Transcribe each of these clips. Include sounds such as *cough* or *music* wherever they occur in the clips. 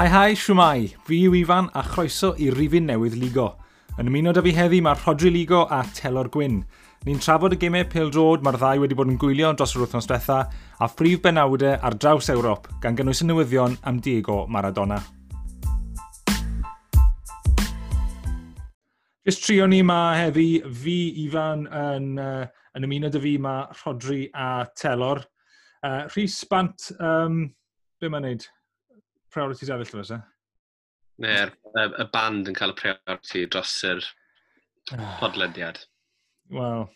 Hai hai, siwmai. Fi yw Ifan a chroeso i rifin newydd Ligo. Yn ymuno da fi heddi mae Rodri Ligo a Telor Gwyn. Ni'n trafod y gemau pildrod mae'r ddau wedi bod yn gwylio dros yr wythnos diwetha a phrif benawdau ar draws Ewrop gan gynnwys y newyddion am Diego Maradona. Jyst trio ni yma heddi, fi Ifan yn, uh, yn ymuno da fi mae Rodri a Telor. Uh, Rhys Bant, um, be mae'n neud? priorities eraill fysa? Ne, er, y, y band yn cael y priority dros yr ah. podlediad. Wel,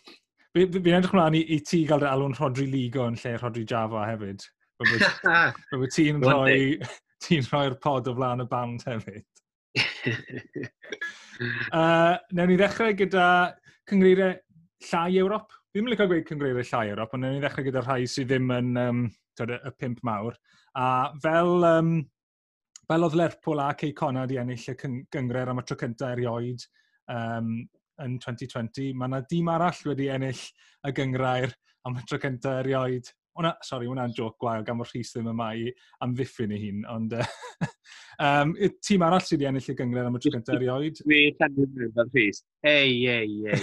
fi'n fi, fi edrych mlaen i, i ti gael dy alw'n Rodri Ligo yn lle Rodri Java hefyd. Bydd *laughs* ti'n rhoi *laughs* ti'n rhoi'r pod o flaen y band hefyd. *laughs* uh, newn ni ddechrau gyda cyngreiriau llai Ewrop. Fi ddim yn licio gweud cyngreiriau llai Ewrop, ond newn ni ddechrau gyda rhai sydd ddim yn um, y pimp mawr. A fel um, fel oedd Lerpwl a Cey Cona i ennill y gyngred am y tro cyntaf erioed um, yn 2020, mae yna dim arall wedi ennill y gyngrair am y tro cyntaf erioed. Ona, sorry, hwnna'n joc gwael gan mor rhys ddim yma i amddiffyn ei hun, ond uh, *laughs* um, tîm arall sydd wedi ennill y gyngred am y tro cyntaf erioed. Fi llenni'n mynd fel rhys. Ei, ei, ei.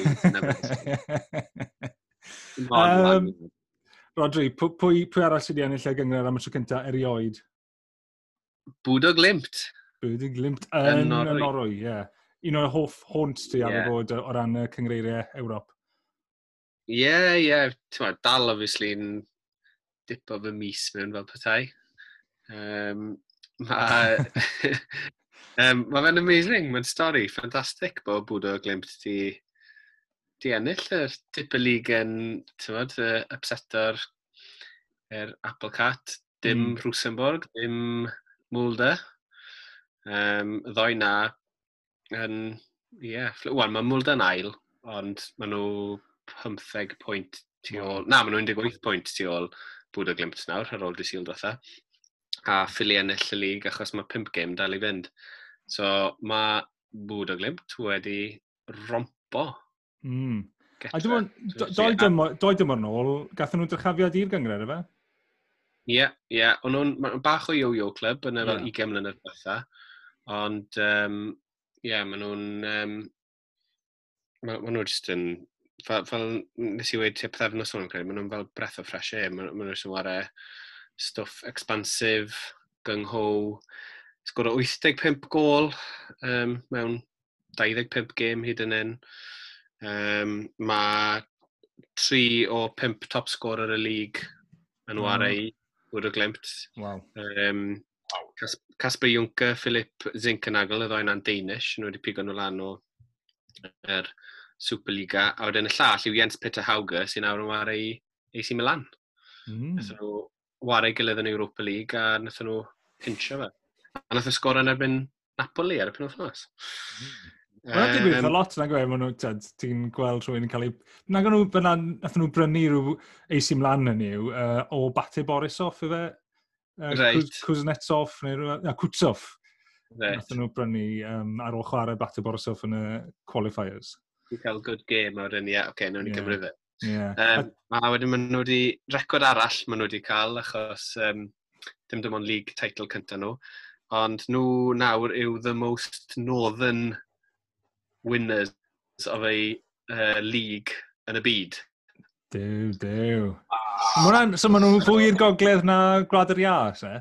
Rodri, pwy, pwy arall sydd wedi ennill y gyngred am y tro cyntaf erioed? Bwdo Glimt. Bwdo Glimt yn, yn Norwy, ie. Yeah. Un o'r hoff hwnt ti yeah. ar yeah. fod o ran y cyngreiriau Ewrop. Ie, yeah, ie. Yeah. Dal, obviously, yn dip o fy mis mewn fel petai. Um, Mae um, ma fe'n amazing, mae'n stori ffantastig bod Bwdo Glimt di, di ennill yr dip y lig yn, ti'n y upsetor yr er Apple Cat, dim mm. Rosenborg, dim Mulder. Um, ddoi na, yn, ie, yeah, wel, mae Mulder yn ail, ond maen nhw 15 pwynt tu ôl, na, maen nhw 18 pwynt tu ôl bwyd o glimt nawr ar ôl dysil diwetha. A ffili ennill y lig achos mae 5 game dal i fynd. So mae bwyd o glimt wedi rompo. Mm. A dwi'n doi dymor nôl, gathen nhw drchafiad i'r gyngred efe? Ie, ie. O'n nhw'n bach o yo-yo club yn y fel 20 mlynedd diwetha. Ond, ie, um, yeah, maen nhw'n... Um, maen nhw jyst yn... Fel, fel nes i wedi tip ddefnos o'n credu, maen nhw'n fel breath of fresh air. Maen nhw'n jyst yn wario stwff expansif, gyngho. Sgwrdd 85 gol um, mewn 25 gêm hyd yn un. Um, mae 3 o 5 top scorer y lig yn wario mm. Wyrw Glimt. Wow. Um, Casper Juncker, Philip Zinkenagel, y ddoen na'n Danish, nhw wedi pigo nhw lan o er Superliga. A wedyn y llall yw Jens Peter Hauger, sy'n awr yn wario i AC Milan. Mm. Nethon nhw wario gilydd yn Europa League a nethon nhw pincho fe. A nath y sgor yn erbyn Napoli ar y penwthnos. Mm. Mae'n um, digwydd a lot na gwe, maen nhw, ti'n gweld rhywun yn cael ei... Nag nhw, byna, nathon nhw brynu rhyw AC Milan yn i'w, uh, o Bate Borisov, ife? Uh, right. Kuznetsov, neu rhywbeth, na, Kutsov. Right. Nathon nhw brynu um, ar ôl chwarae Bate Borisov yn y qualifiers. Ti'n cael good game o'r un, ie, yeah, oce, okay, nawn ni yeah. Fe. Yeah. Um, a wedyn maen nhw wedi, record arall maen nhw wedi cael, achos um, dim dim ond league title cyntaf nhw, ond nhw nawr yw the most northern winners of a uh, league yn y byd. Dew, dew. Ah. So maen nhw'n fwy i'r gogledd na Gwlad yr Ia, se?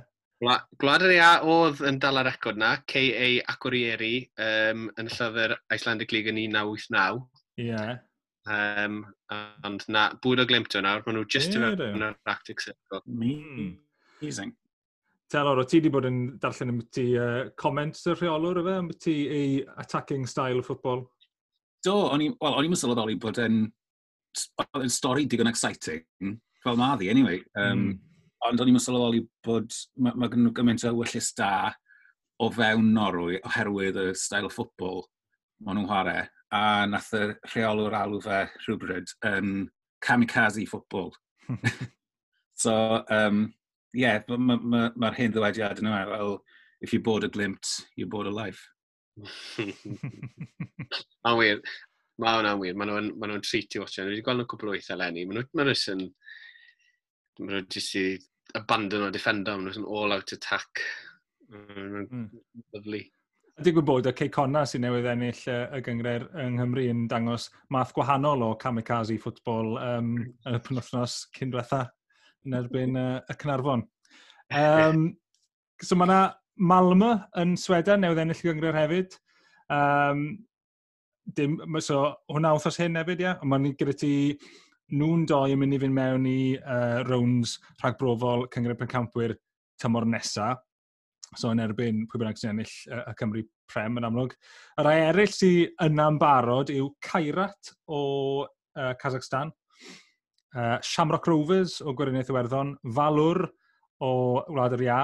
Gwlad yr Ia oedd yn dal ar record na, K.A. Acorieri, um, yn llyfr Icelandic League yn 1989. Ie. Yeah. Um, ond na, bwyd o glimto nawr, maen nhw just yeah, yn yr Arctic Circle. Mm. Amazing. Telor, o ti wedi bod yn darllen am ti uh, comments y rheolwr efe, am ti ei attacking style o ffwtbol? Do, o'n i'n well, on sylweddoli bod yn, yn stori digon exciting, fel ma ddi, anyway. Um, mm. Ond o'n i'n sylweddoli bod mae ma gen nhw gymaint o wyllus da o fewn Norwy oherwydd y style o ffwtbol maen nhw'n chwarae. A nath y rheolwr alw fe rhywbryd yn um, kamikaze ffwtbol. *laughs* so, um, yeah, mae'r ma, ma, ma hyn ddywediad yna, well, e, if you board a glimpse, you board a life. *laughs* Mae'n wir, mae hwnna'n wir, Mae nhw'n ma nhw i watch. Dwi wedi gweld nhw'n cwbl o eitha lenni, Mae nhw'n ma nhw yn... Mae nhw'n jyst i abandon o defender, Mae nhw'n all-out attack. Mm. Lovely. Digwydd bod y Ceicona sy'n newydd ennill y gyngred yng Nghymru yn dangos math gwahanol o kamikaze ffwtbol um, hmm. yn y penwthnos cyn diwetha yn erbyn uh, y Cynarfon. Um, *laughs* so mae yna Malmö yn Sweden, newydd ennill gyngor hefyd. Um, dim, so, hwnna wrthos hyn hefyd, ia. Yeah? Mae'n gyda ti nhw'n doi yn mynd i fynd mewn i uh, rounds rhagbrofol cyngor pencampwyr tymor nesaf. So yn erbyn pwy bynnag sy'n ennill uh, y Cymru Prem yn amlwg. Y rai eraill sy'n yna'n barod yw Cairat o uh, Kazakhstan uh, Shamrock Rovers o Gwirionedd Iwerddon, Falwr o Wlad yr Ia,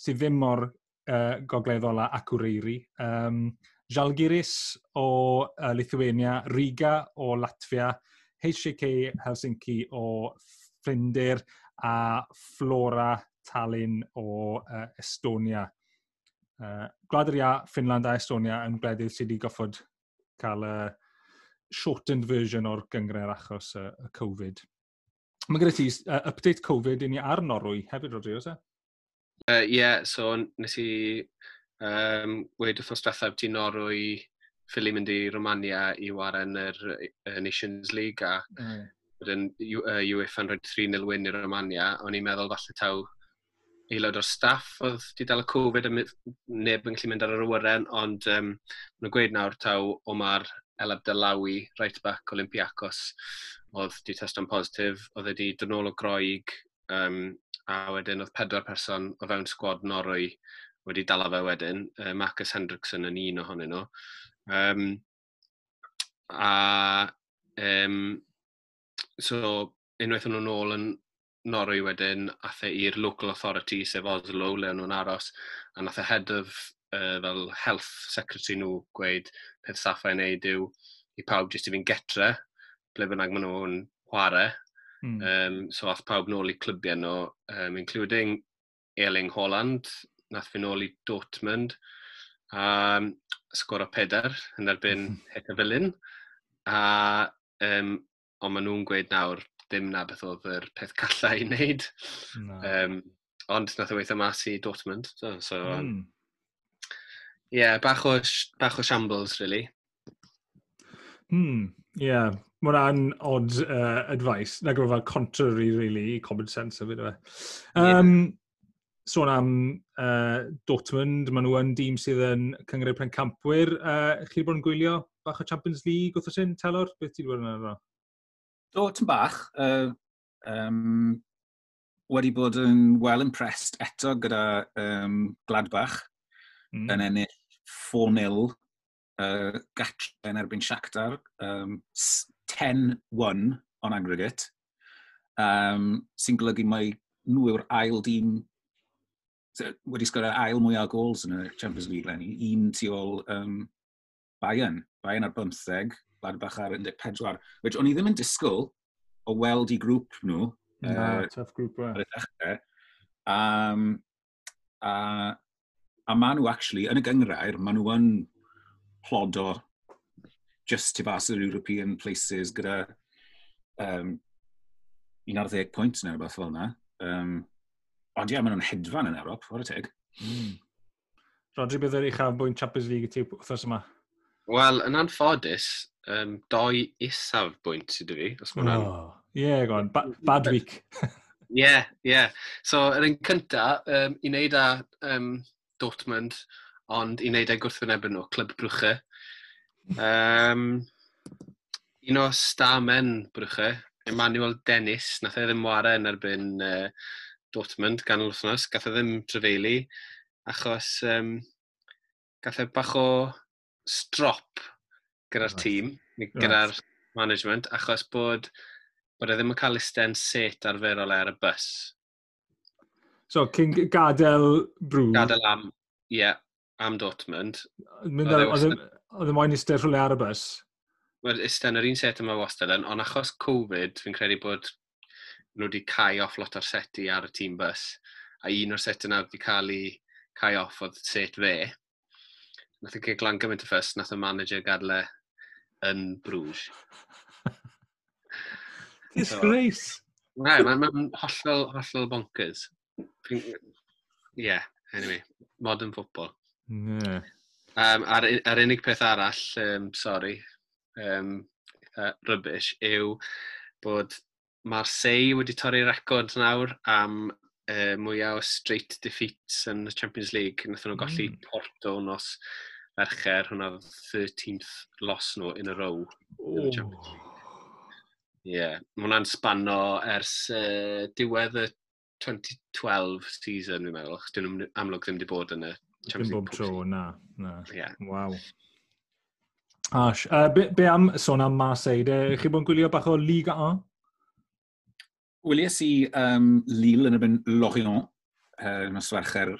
sydd ddim mor uh, gogleddol a Acwreiri, um, Jalgiris o uh, Lithuania, Riga o Latvia, HJK Helsinki o Ffrindir a Flora Tallinn o uh, Estonia. Uh, Gwlad yr Ia, Finland a Estonia yn gwledydd sydd wedi goffod cael y uh, shortened version o'r gyngre'r achos y, uh, Covid. Mae gyda ti uh, update Covid i ni ar Norwy hefyd, Rodri, oes e? Ie, uh, yeah, so nes i um, wedi wrthos diwethaf ti Norwy ffili mynd i Romania i waren yr uh, Nations League a mm. wedyn uh, UEFA yn rhoi 3-0 win i Romania. O'n i'n meddwl falle taw aelod o'r staff oedd wedi dal y Covid a neb yn gallu mynd ar yr awyren, ond um, maen gweud nawr taw o mae'r El Abdelawi, right back Olympiacos, oedd di teston positif, oedd wedi dod nôl o groig, um, a wedyn oedd pedwar person o fewn sgwad Norwy wedi dala fe wedyn, uh, Marcus Hendrickson yn un ohonyn nhw. Um, a um, so unwaith o'n nhw'n ôl yn Norwy wedyn, athe i'r local authority, sef Oslo, le o'n nhw'n aros, a nath e head of uh, fel health secretary nhw gweud peth saffau wneud yw i pawb jyst i fi'n getre, ble bynnag maen nhw'n chwarae. Mm. Um, so ath pawb nôl i clybiau nhw, um, including Erling Holland, nath fi nôl i Dortmund, a um, o peder yn erbyn. *laughs* Heta Felyn. A, um, ond maen nhw'n gweud nawr dim na beth oedd yr peth callau i wneud. No. Um, ond nath o weithio mas i Dortmund. So, so mm yeah, bach, o, bach o shambles, really. Hmm, ie. Yeah. Mae hwnna'n odd uh, advice. Na gyfo e fel contrary, really, i common sense of it. Um, yeah. Sôn am uh, Dortmund, maen nhw yn dîm sydd yn cyngred Prencampwyr. Uh, chi wedi bod yn gwylio bach o Champions League, wrth sy'n Telor? Beth ti wedi bod yn yna? Do, tyn bach. Uh, um, wedi bod yn well impressed eto gyda um, Gladbach mm. yn ennill 4-0 uh, gatre yn erbyn Shakhtar, um, 10-1 on aggregate, um, sy'n golygu mai nhw yw'r ail dîm wedi sgorio ail mwyaf gols yn y Champions League lenni, un tu ôl um, Bayern, Bayern ar 15, Gladbach ar 14, which o'n i ddim yn disgwyl o weld i grŵp nhw. No, uh, tough grŵp, wa. Ar y dechrau. Um, a a maen nhw actually, yn y gyngrair, maen nhw yn plodo just tu fas yr European places gyda um, 11 pwynt neu rhywbeth fel yna. Um, ond ie, yeah, maen nhw'n hedfan yn Ewrop, o'r teg. Mm. Rodri, bydd yr uchaf bwynt Champions League i ti wrthos yma? Wel, yn anffodus, um, doi isaf bwynt sydd fi, os mae'n oh, Ie, yeah, go on. Ba bad week. *laughs* Ie, yeah, ie. Yeah. So, yr un cynta, um, i wneud â um, Dortmund, ond i wneud ei gwrthwynebyn nhw, Clyb Brwche. Um, un o stamen Brwche, Emmanuel Dennis, nath e ddim wario yn erbyn uh, Dortmund gan yr wythnos, gath e ddim trefeili, achos um, gath e bach o strop gyda'r right. tîm, gyda'r right. management, achos bod, bod e ddim yn cael listen set arferol ar y bus. So, cyn gadael brw. Gadael am, ie, yeah, am Dortmund. Oedd y e e- e moyn eistedd rhywle ar y bus? Wel, eistedd yn yr un set yma wastad yn, ond achos Covid, fi'n credu bod nhw wedi cael off lot o'r seti ar y tîm bus, a un o'r set yna wedi cael ei cael off oedd set fe. Nath y geglan gymaint y ffys, nath y manager gadle yn Bruges. *laughs* Disgrace! so, mae'n ma hollol, hollol bonkers yeah, anyway, modern football. Yeah. Um, a'r, ar unig peth arall, um, sorry, um, uh, rubbish, yw bod Marseille wedi torri record nawr am uh, mwyaf o straight defeats yn y Champions League. Nathon nhw mm. Porto nos fercher, hwnna 13th loss nhw in a row oh. yn y oh. Champions League. Ie, yeah. hwnna'n spanno ers uh, diwedd y 2012 season, fi'n meddwl, chos dyn nhw'n amlwg ddim wedi bod yn y Champions League. Dim bob tro, na. na. Yeah. Waw. Ash, uh, be, be, am sôn am Marseille? De, chi bod yn gwylio bach o Liga 1? Wylias i um, Lille yn ymwneud Lorient, uh, nos Fercher.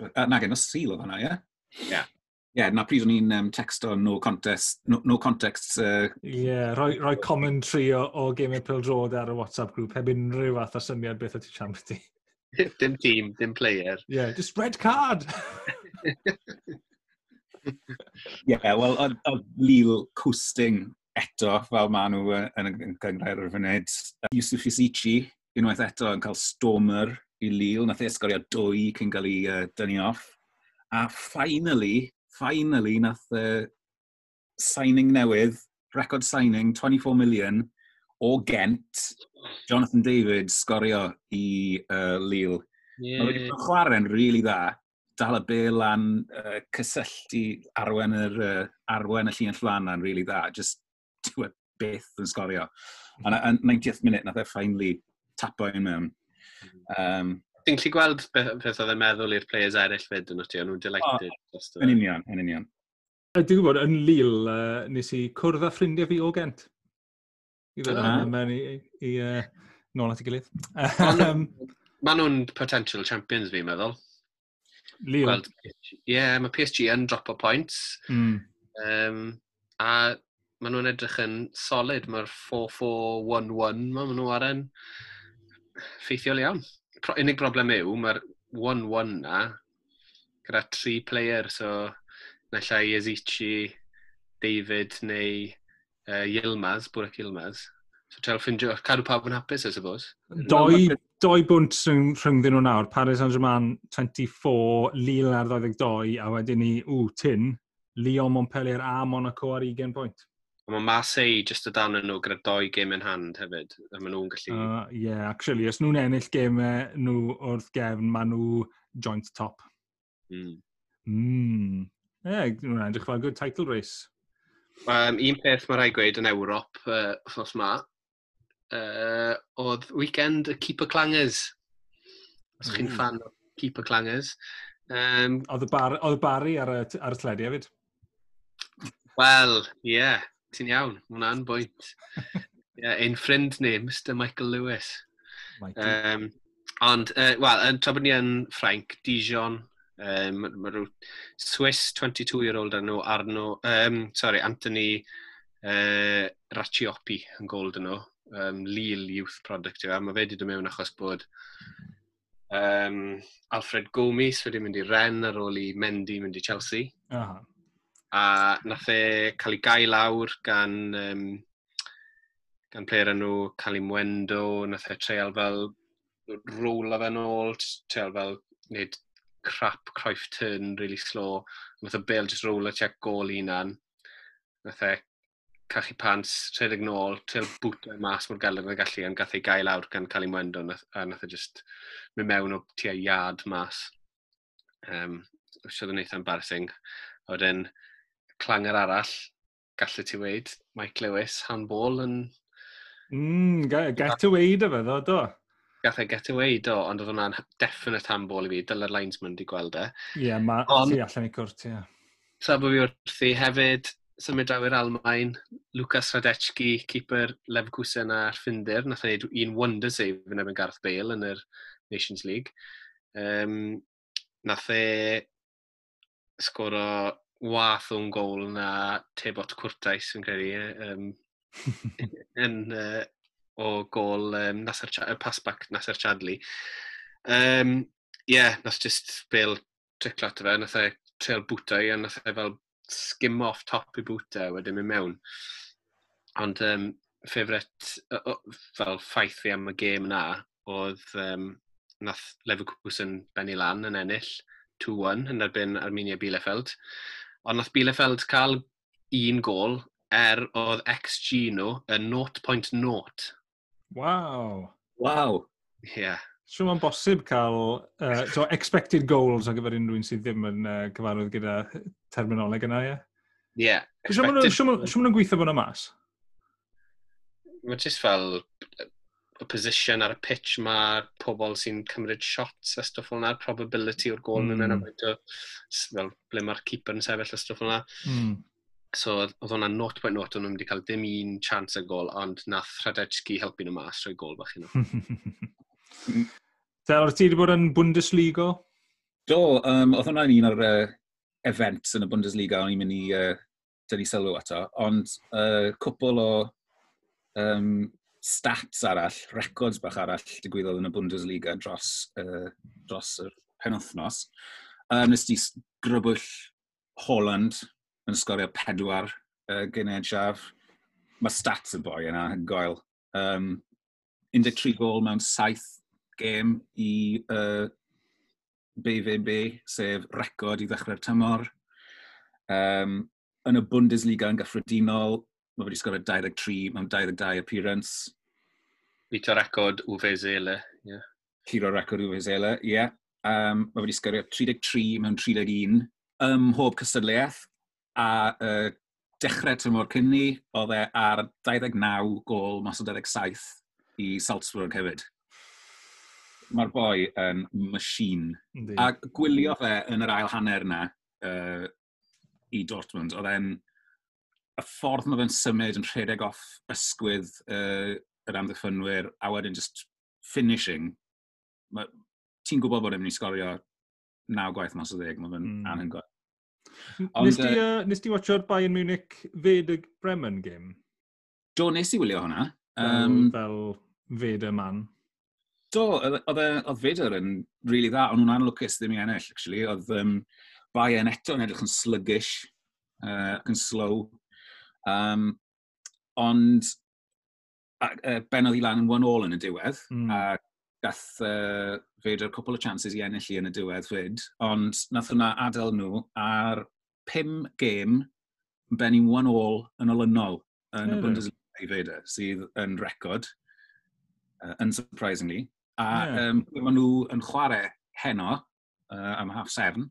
Uh, nag, nos Sil oedd hwnna, ie? Yeah? Ie. Yeah yeah, na pryd o'n i'n um, texto no contest, no, no context. Uh... Yeah, rhoi, rhoi commentary o, o Game of Pildrod ar y WhatsApp grŵp, heb unrhyw fath o syniad beth o ti siarad ti. *laughs* dim team, dim player. Yeah, just red card! *laughs* yeah, wel, o Lille coasting eto, fel maen nhw yn y cyngred o'r fyned. Yusuf Isici, unwaith eto, yn cael stormer i Lille, nath e esgorio dwy cyn cael ei uh, dynnu off. A finally, finally, nath y signing newydd, record signing, 24 million, o Gent, Jonathan David, sgorio i uh, Lille. Yeah. Mae wedi chwarae'n rili really dda, dal y bel lan, uh, cysylltu arwen, yr, uh, arwen y llun allan yn rili really dda, just dwi e beth yn sgorio. A yn 90th minute, nath e finally tapo un mewn. Mm-hmm. Um, Ti'n gallu gweld beth, beth oedd e'n meddwl i'r players eraill fyd yn ydy, o'n nhw'n delighted. Oh, yn union, yn union. Dwi'n gwybod, yn Lille, uh, nes i cwrdd â ffrindiau fi o Gent. I ddod ah. mewn i, i uh, nôl at ei gilydd. um, Mae nhw'n potential champions fi, meddwl. Lille? Gweld, ie, yeah, mae PSG yn drop o points. Mm. Um, a maen nhw'n edrych yn solid. Mae'r 4-4-1-1 maen nhw ar yn ffeithiol iawn unig broblem yw, mae'r 1-1 na gyda tri player, so na llai Ezichi, David neu uh, Yilmaz, Bwrac Yilmaz. So trael ffindio, cadw pawb yn hapus, I suppose. Doi, doi bwnt rhwng, rhyngddyn nhw nawr. Paris Saint-Germain 24, Lille ar 22, a wedyn ni, ww, Tin, Lyon, Montpellier a Monaco ar 20 pwynt. Mae Marseille just o dan nhw gyda doi gêm yn hand hefyd. A maen nhw'n gallu... Uh, yeah, actually, os nhw'n ennill gemau nhw wrth gefn, maen nhw joint top. Mm. Mm. Ie, yeah, nhw'n edrych fel good title race. Um, un peth mae rai gweud yn Ewrop, uh, os ma, uh, oedd weekend y Keeper Clangers. Os chi'n mm. fan o Keeper Clangers. Um, oedd, y bar, Barry ar y, ar y tledi hefyd? Wel, ie. Yeah ti'n iawn, hwnna'n bwynt. yeah, ein ffrind ni, Mr Michael Lewis. Um, ond, uh, wel, yn tra bod ni yn Ffrainc, Dijon, um, mae rhyw Swiss 22-year-old arno, arno, um, sorry, Anthony uh, Raciopi yn gold yno, um, Lille Youth Product yw, e, a mae fe wedi dod mewn achos bod um, Alfred Gomis wedi mynd i Ren ar ôl i Mendy mynd i Chelsea. Uh -huh a nath e cael ei gael lawr gan, um, gan player enw cael ei mwendo, nath e treol fel rola fe nôl, treol fel wneud crap croif turn really slow, nath e bel just rola check gol unan, nath e cachu pants, rhedeg nôl, treol bwt o'i e mas mor galed yn gallu, ond gath ei gael lawr gan cael ei mwendo, a nath e just mynd mewn o tua iad mas. Um, Siodd yn eitha embarrassing. Oedden clanger arall, gallu ti weid, Mike Lewis, handball yn... Mm, get away dy fe ddo, do. Gath e get away do, ond oedd hwnna'n definite handball i fi, dyla'r linesman di gweld e. Ie, yeah, mae ti allan i cwrt, ie. Yeah. Tra bod fi wrthi hefyd, symud draw i'r Almain, Lucas Radecki, keeper Leverkusen a Ffindir, nath ei wneud un wonder save yn efo'n Gareth Bale yn yr Nations League. Um, nath e sgoro wath o'n gol na Tebot Cwrtais, *laughs* yn credu, um, yn, uh, o gol um, Nasser, Chadli, pasbac Nasser Chadli. Um, yeah, nath just bel triclo ato fe, nath e trail bwtau, a nath e fel skim off top i bwtau wedyn mynd mewn. Ond um, ffefret, fel ffaith fi am y gêm na, oedd um, nath Leverkusen benni lan yn ennill 2-1 yn erbyn Armenia Bielefeld ond nath Bielefeld cael un gol er oedd XG nhw yn 0.0. Waw. Waw. Ie. Yeah. Siw mae'n bosib cael uh, so expected goals ar gyfer unrhyw un sydd ddim yn uh, cyfarwydd gyda terminoleg yna, ie? Ie. Siw mae'n gweithio bod yna mas? Mae jyst fel y position ar y pitch mae'r pobl sy'n cymryd shots a stwff fel probability o'r gol mm. yn hmm. yna, fel ble mae'r keeper yn sefyll a stwff fel. Mm. So oedd hwnna 0.0, o'n nhw'n wedi cael dim un chance y gol, ond nath Radetski helpu nhw mas o'i gol bach i nhw. *laughs* Del, ti wedi bod yn Bundesliga? Do, um, oedd hwnna'n un o'r uh, events yn y Bundesliga o'n i'n mynd i uh, dynnu sylw ato, ond uh, cwpl o um, stats arall, records bach arall digwyddodd yn y Bundesliga dros, uh, dros y penwthnos. Um, nes di grybwyll Holland yn sgorio pedwar uh, gynedjaf. Mae stats y boi yna yn goel. Um, 13 gol mewn 7 gêm i uh, BVB, sef record i ddechrau'r tymor. Um, yn y Bundesliga yn gyffredinol, mae wedi sgorio 23 mewn 22 appearance. Bito record Uvezele, ie. Yeah. Ciro record Uvezele, ie. Yeah. Um, mae wedi sgorio 33 mewn 31 ym mhob cystadleuaeth a uh, dechrau tymor cynni oedd e ar 29 gol mas o 27 i Salzburg hefyd. Mae'r boi yn machine. Indeed. A gwylio fe yn yr ail hanner yna uh, i Dortmund, oedd e'n y ffordd mae fe'n symud yn rhedeg off ysgwydd uh, yr amddiffynwyr a wedyn just finishing, ti'n gwybod bod e'n mynd i sgorio naw gwaith mas o ddeg, mae fe'n mm. anhygoel. Nes ti, uh, nes ti watcho'r Bayern Munich fed y Bremen game? Do, nes i wylio hwnna. Um, fel, fel fed y man. Do, oedd Fedr e, yn really dda, ond nhw'n anlwcus ddim i ennill, actually. Oedd um, Bayern eto yn edrych yn sluggish, uh, ac yn slow. Um, ond uh, ben i lan yn one all yn y diwedd, mm. a gath uh, Vader cwpl o chances i ennill i yn y diwedd fyd, ond nath hwnna adael nhw ar pum gêm ben benni one all yn olynol yn mm. y hmm. Bundesliga i fyd e, sydd yn record, uh, unsurprisingly. A yeah. um, maen nhw yn chwarae heno uh, am half seven,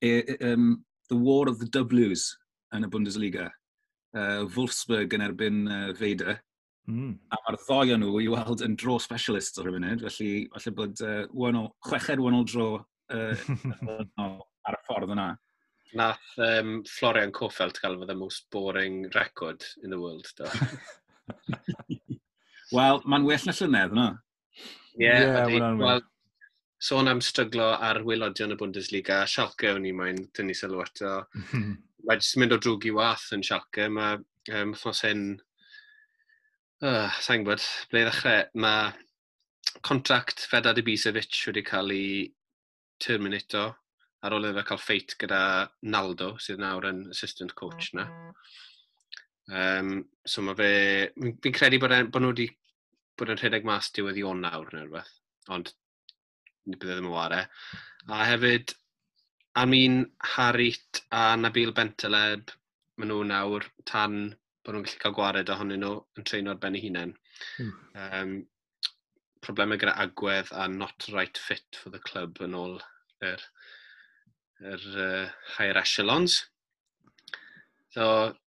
e, e, um, the War of the W's yn y Bundesliga uh, Wolfsburg yn erbyn uh, Feider. Mm. A mae'r ddoi o nhw i weld yn dro specialist o'r munud, felly falle bod uh, wano, chweched wynol dro uh, ar y ffordd yna. Nath um, Florian Coffelt gael fod y most boring record in the world, do. *laughs* Wel, mae'n well na llynedd, no? Ie, yeah, yeah, well, sôn am stryglo ar wylodion y Bundesliga, Schalke o'n i mae'n dynnu sylw eto. *laughs* mae jyst mynd o drwg i wath yn Schalke. Mae um, wythnos hyn, uh, sa'n gwybod, ble ddechrau, mae contract Fedad Ibisevic wedi cael ei terminato ar ôl iddo cael ffeit gyda Naldo, sydd nawr yn assistant coach na. Um, so mae fe... Fi'n credu bod, en, bod nhw wedi bod yn rhedeg mas diwedd i on nawr neu rhywbeth, ond ni bydde ddim yn ware. A hefyd, Amin Harit a Nabil Benteleb, maen nhw nawr tan bod nhw'n gallu cael gwared ohonyn nhw yn treino ar ben eu hunain. Hmm. Um, problemau gyda agwedd a not right fit for the club yn ôl yr, yr uh, higher echelons. So,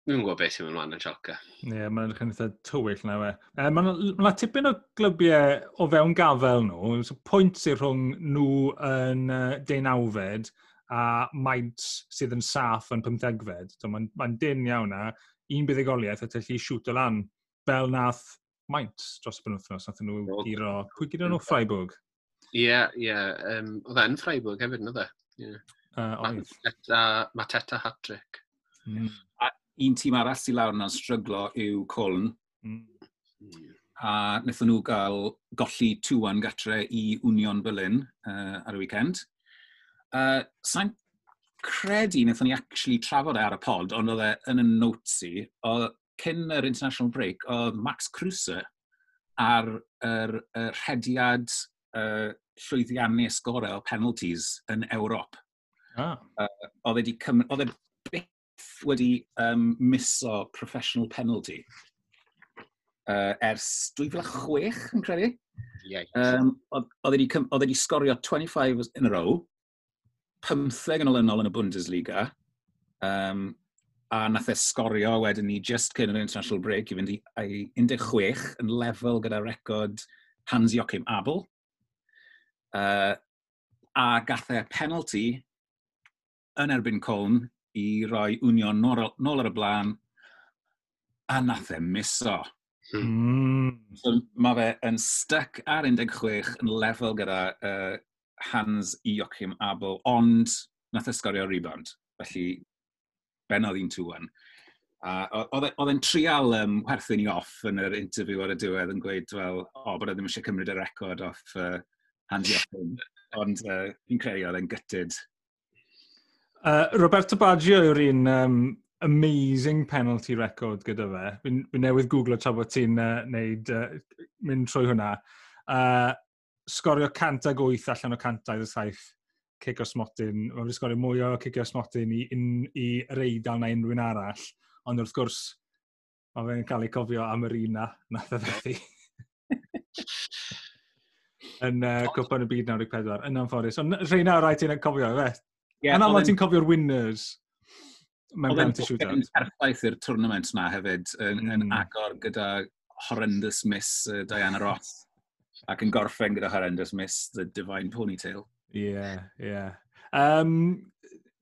dwi'n gwybod beth sy'n mynd mlaen yn Schalke. Ie, yeah, mae'n edrych yn eitha tywyll e. na fe. E, mae'n ma tipyn o glybiau o fewn gafel nhw. So, pwynt sy'n rhwng nhw yn uh, deunawfed a maint sydd yn saff yn pymthegfed. So, Mae'n ma, dyn iawn na, un buddigoliaeth a tyllu siwt o lan fel nath maint dros y penwthnos. Nath nhw giro, pwy gyda nhw Freiburg? Ie, yeah, ie. Yeah. Um, oedd e'n Freiburg hefyd, oedd e? Yeah. Uh, oedd. Mateta, Mateta Hattrick. Mm. A un tîm arall sy'n lawr yna'n stryglo yw Coln. Mm. A wnaethon nhw gael golli 2-1 gatre i Union Berlin uh, ar y weekend uh, sa'n credu wnaethon ni actually trafod e ar y pod, ond oedd e yn y notes i, o cyn yr international break, oedd Max Cruiser ar yr, yr hediad uh, llwyddiannus gorau o penalties yn Ewrop. Ah. Uh, oedd e byth wedi um, miso professional penalty uh, ers 2006, yn credu. Yeah. Um, oedd e wedi e sgorio 25 in a row, 15 yn olynol yn y Bundesliga, um, a nath e sgorio wedyn ni just cyn yr international break i fynd i, i 16 yn lefel gyda record Hans-Joachim Abel. Uh, a gath e penalty yn erbyn Coln i roi Union nôl, nôl ar y blaen a nath e miso. Mm. So, mae fe yn styc ar 16 yn lefel gyda uh, hands i Joachim Abel, ond nath e ysgorio rebound. Felly, benodd un tŵan. Uh, Oedd e'n trial um, werthu'n i off yn yr interview ar y diwedd yn gweud, wel, o, oh, bod e ddim eisiau cymryd y record off uh, Andy Joachim. Ond uh, fi'n credu oedd e'n gytid. Uh, Roberto Baggio yw'r un um, amazing penalty record gyda fe. Fi newydd googlo tra bod ti'n uh, neud, uh, mynd trwy hwnna. Uh, sgorio 108 allan o 107 cic o smotyn. Mae wedi sgorio mwy o cic o smotyn i, in, i reidal na unrhyw'n arall. Ond wrth gwrs, mae fe'n cael ei cofio am yr un na, nath y fethu. *laughs* yn uh, cwpan y byd 94, yn anffodus. Ond rhain awr rai ti'n cofio, fe? Yeah, Yn mae ti'n cofio'r winners mewn penalty shootout. Oedd e'n perffaith i'r tournament na hefyd, yn, mm. yn hmm. agor gyda horrendous miss uh, Diana Ross ac yn gorffen gyda Horrendous Miss, The Divine Ponytail. Ie, yeah, ie. Yeah. Um,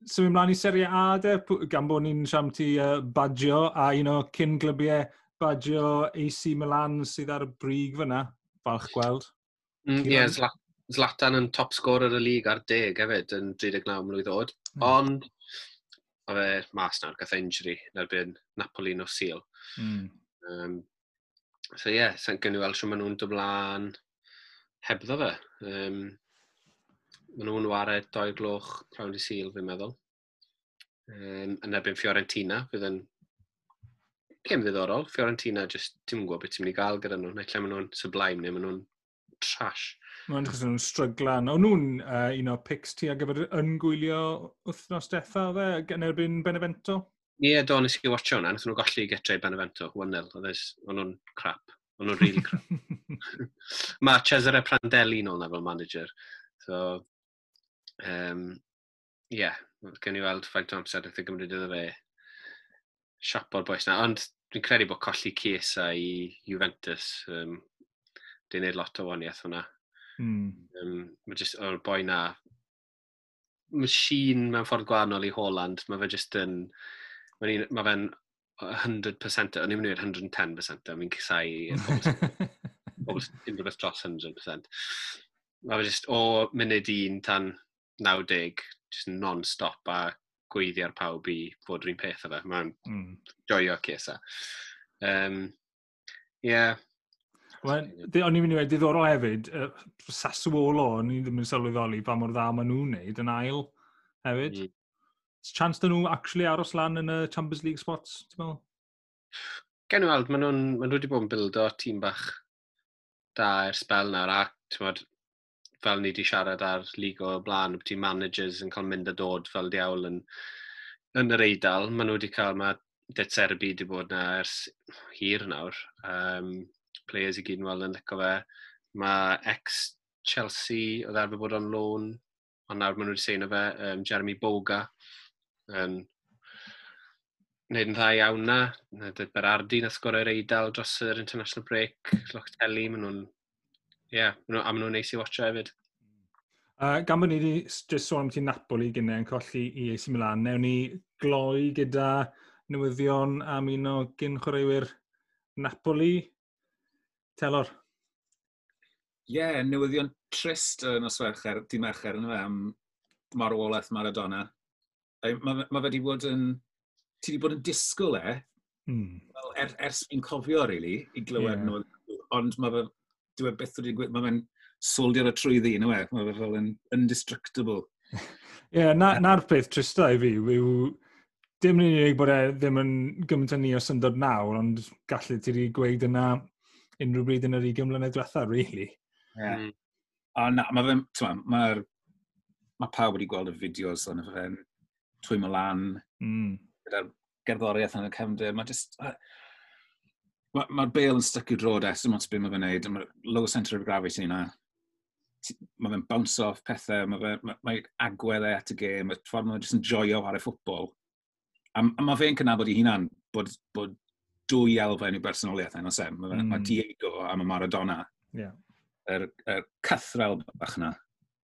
so mynd mlaen i Serie A de, gan bod ni'n siam ti uh, Baggio a un o cyn glybiau Baggio AC Milan sydd ar y brig fyna, falch gweld. Mm, ie, yeah, Zlatan yn top scorer y lig ar 10 hefyd yn 39 mlynedd oed. Mm. Ond, o fe mas nawr, gath injury erbyn Napoli no Seal. Mm. Um, so ie, yeah, sy'n gynnu weld sy'n maen nhw'n dymlaen hebddo fe. Um, maen nhw'n ware doi gloch prawn i Seal, fi'n meddwl. Um, yn erbyn Fiorentina, fydd yn gem ddiddorol. Fiorentina, just, ti'n gwybod beth ti'n mynd i gael gyda nhw. Neu lle maen nhw'n sublime neu maen nhw'n trash. Mae'n achos nhw'n stryglan. O'n nhw'n uh, un o pics ti ar gyfer yngwylio wythnos detha fe yn erbyn Benevento? Ie, yeah, do, nes i watcho hwnna. Nath nhw golli getre i Benevento, 1-0. E o'n nhw'n crap. O'n nhw'n really crap. *laughs* Mae Cesare Prandelli nôl na fel manager. So, um, yeah, gen i weld ffaint o amser wrth i e gymryd iddo fe siap o'r boes na. Ond dwi'n credu bod colli Ciesa i Juventus. Um, dwi'n neud lot o waniaeth hwnna. Mm. Um, mae jyst o'r boi na, machine mewn ffordd gwahanol i Holland. Mae fe jyst yn, mae fe'n 100%, o'n i'n mynd i 110%, mi'n cysau pobl unrhyw beth dros 100%. Mae fe jyst o munud un tan 90, jyst non-stop a gweiddi ar pawb i fod rhywun peth o fe. Mae'n mm. joio cesa. Um, yeah. Wel, o'n i'n mynd i wedi diddorol hefyd, uh, Sassuolo, o'n i ddim yn sylweddoli pa mor dda maen nhw'n neud yn ail hefyd. Mm chance dyn nhw actually aros lan yn y Champions League spots, ti'n meddwl? Gen i weld, maen nhw'n ma nhw wedi bod yn bildo tîm bach da er spel nawr, a tywod, fel ni wedi siarad ar lig o blaen, bod beth managers yn cael mynd a dod fel diawl yn, yn yr eidl, maen nhw wedi cael, mae Det Serbi wedi bod na ers hir nawr. Um, players i gyd yn weld yn licio fe. Mae ex-Chelsea oedd arfer bod o'n lôn, ond nawr maen nhw wedi sein o fe, um, Jeremy Boga, yn wneud yn dda iawn na. Dweud Berardi na sgorau'r eidl dros yr international break, Lochteli, maen nhw'n... Ie, yeah, a maen nhw'n neis i watcha hefyd. Uh, gan bod ni wedi just sôn am ti Napoli gynnau e, yn colli i AC Milan, newn ni gloi gyda newyddion am un o gyn chwaraewyr Napoli. Telor. Ie, yeah, newyddion trist yn oswercher, di mercher yn fe, am marwolaeth Maradona mae ma fe wedi bod yn... Ti wedi bod yn disgwyl e, mm. well, er, ers fi'n cofio, really, i glywed yeah. nhw. Ond mae fe... Dwi e beth wedi gweud, mae fe'n soldier y trwyddi, yna we. Mae fe fel yn indestructible. *laughs* Ie, yeah, na'r na peth trista i fi yw dim yn unig bod e ddim yn gymaint yn ni o syndod nawr, ond gallu ti wedi gweud yna unrhyw bryd yn yr 20 mlynedd diwethaf, really. Yeah. Mm. Ond mae fe'n... Mae'r... Mae ma pawb wedi gweld y fideos o'n y fe'n twymo lan, mm. gyda'r gerddoriaeth yn y cefndir. Mae just... Uh, Mae'r ma, ma bel yn stycu drod es, dim ond beth mae fe'n neud. Mae'r low centre of gravity yna. Mae fe'n bounce off pethau, mae fe'n ma, ma agwedd e at y gêm, mae'r ffordd mae'n just yn joio ar y ffwbol. A, a mae fe'n cynnabod i hunan bod, bod dwy elfen i'w bersonoliaeth yn oes. Mae mm. ma hmm. Diego a mae Maradona. Yeah. Yr er, er cythrel bach yna.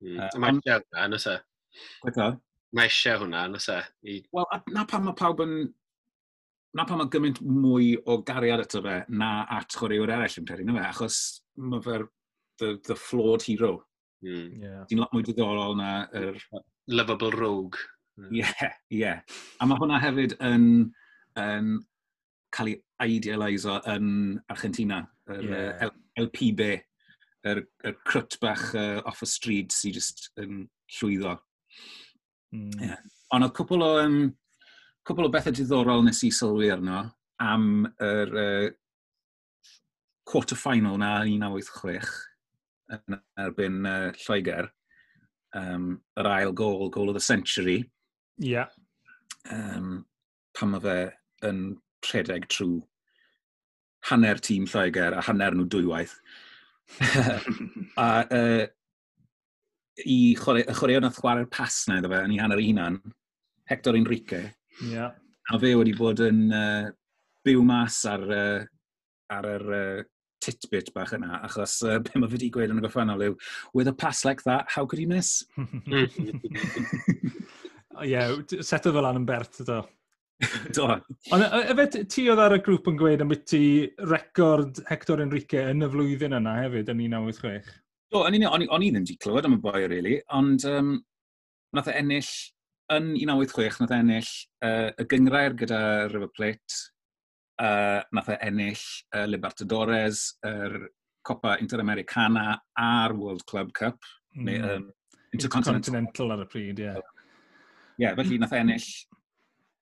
Mm. Uh, Mae'n siarad yn oes e? Mae eisiau hwnna, nes e? I... Wel, na pan mae pawb yn... Na pan mae gymaint mwy o gariad ato fe na at chwaraewr eraill yn credu, fe, achos mae fe'r the, the flawed hero. Mm. Yeah. Di'n lot mwy diddorol na yr... Er... Lovable rogue. Hmm. Ie, yeah, ie. Yeah. A mae hwnna hefyd yn, yn cael ei idealiso yn Argentina, yr yeah. El, LPB, yr, yr crwt bach uh, off y stryd sy'n just yn llwyddo. Mm. Yeah. Ond oedd cwpl o, um, cwpl o bethau diddorol nes i sylwi arno am yr uh, quarter-final na 1986 yn erbyn uh, Lloegr. Um, yr ail gol, goal of the century. Ie. Yeah. Um, pan mae fe yn rhedeg trwy hanner tîm Lloegr a hanner nhw dwywaith. *laughs* a uh, i chwarae, y nath chwarae'r pas na iddo fe, yn ei hanner ei hunan, Hector Enrique. Yeah. A fe wedi bod yn uh, byw mas ar, uh, ar yr uh, titbit bach yna, achos uh, be mae fe wedi gweud yn y gorffennol yw, with a pass like that, how could he miss? *laughs* *laughs* Ie, yeah, seto fel an yn bert, do. *laughs* do. Ond efo ti oedd ar y grŵp yn gweud am beth ti record Hector Enrique yn y flwyddyn yna hefyd yn 1986? Do, o'n i, on, on i ddim wedi clywed am y boi, really, ond um, nath e ennill, yn 1986, nath e ennill uh, y gyngrair gyda River Plate, uh, nath e ennill uh, Libertadores, yr er Copa Interamericana a'r World Club Cup, mm. neu mm-hmm. um, Intercontinental. Intercontinental ar y pryd, ie. Yeah. Ie, yeah, felly nath e ennill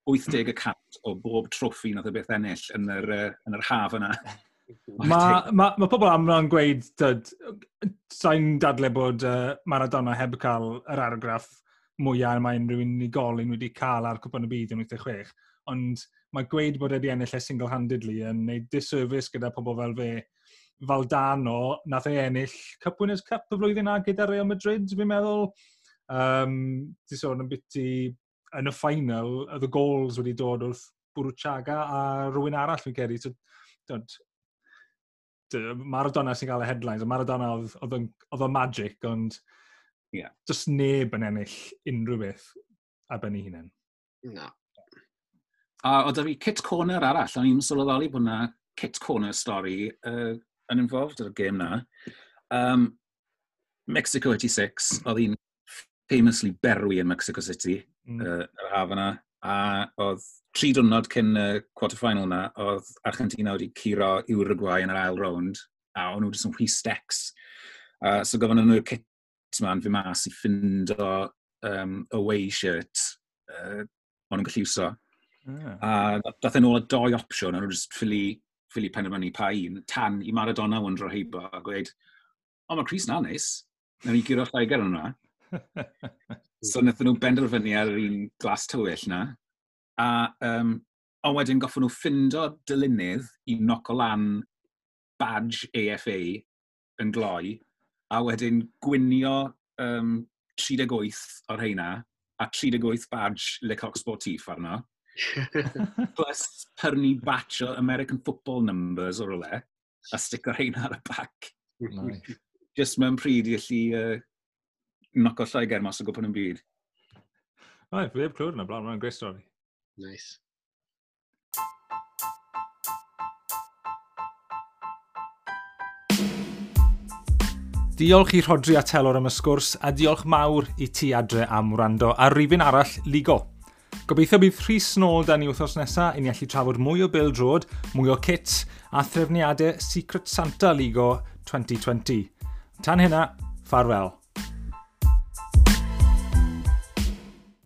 80 o bob troffi nath y beth ennill yn yr, uh, yn yr haf yna. *laughs* Mae ma, ma pobl amla'n gweud, sa'n dadle bod uh, Maradona heb cael yr argraff mwyaf mae unrhyw unigolyn wedi cael ar cwpan y byd yn 86, ond mae gweud bod wedi ennill e single-handedly yn neud disservice gyda pobl fel fe. Faldano, nath ei ennill Cup Winners' Cup y flwyddyn na gyda Real Madrid, fi'n meddwl. Um, di sôn yn biti yn y ffainal, y goals wedi dod wrth Bwrwchaga a rhywun arall fi'n ceri. So, dod, Maradona sy'n cael y headlines, a Maradona oedd o'n magic, ond yeah. just neb yn ennill unrhyw beth a ben ei hunain. Na. A oedd fi kit corner arall, o'n i'n sylweddoli bod yna kit corner stori uh, yn involved ar y gêm na. Um, Mexico 86, oedd hi'n famously berwi yn Mexico City, mm. uh, yr haf yna a oedd tri dwrnod cyn y quarter-final na, oedd Argentina wedi curo Uruguay yn yr ail round, a o'n nhw jyst yn hwistecs. Uh, so gofyn nhw'r kits ma'n fi mas i ffind o um, away shirt uh, o'n nhw'n gallu iwso. Mm. A dath yn e ôl y doi opsiwn, o'n nhw'n just ffili, ffili penderfynu pa un, tan i Maradona o'n dro heibo a gweud, o mae Chris na neis, na ni gyro'r llaiger yn hwnna. *laughs* So wnaethon nhw benderfynu ar yr un glas tywyll na. A, um, ond wedyn goffon nhw ffindo dylunydd i noc o lan badge AFA yn gloi. A wedyn gwynio um, 38 o'r heina a 38 badge Le Coq Sportif arno. *laughs* Plus pyrnu batch o American football numbers o'r ole a stick o'r heina ar y bac. Nice. Just mewn pryd i allu uh, noco Lloegr mas o gwpan yn byd. Oed, fi heb clywed yna blaen, mae'n greu stori. Nice. Diolch i Rodri a Telor am y sgwrs a diolch mawr i ti adre am wrando ar rifin arall Ligo. Gobeithio bydd Rhys Nôl da ni wythnos nesaf i ni allu trafod mwy o Bill drod, mwy o kits a threfniadau Secret Santa Ligo 2020. Tan hynna, farwel.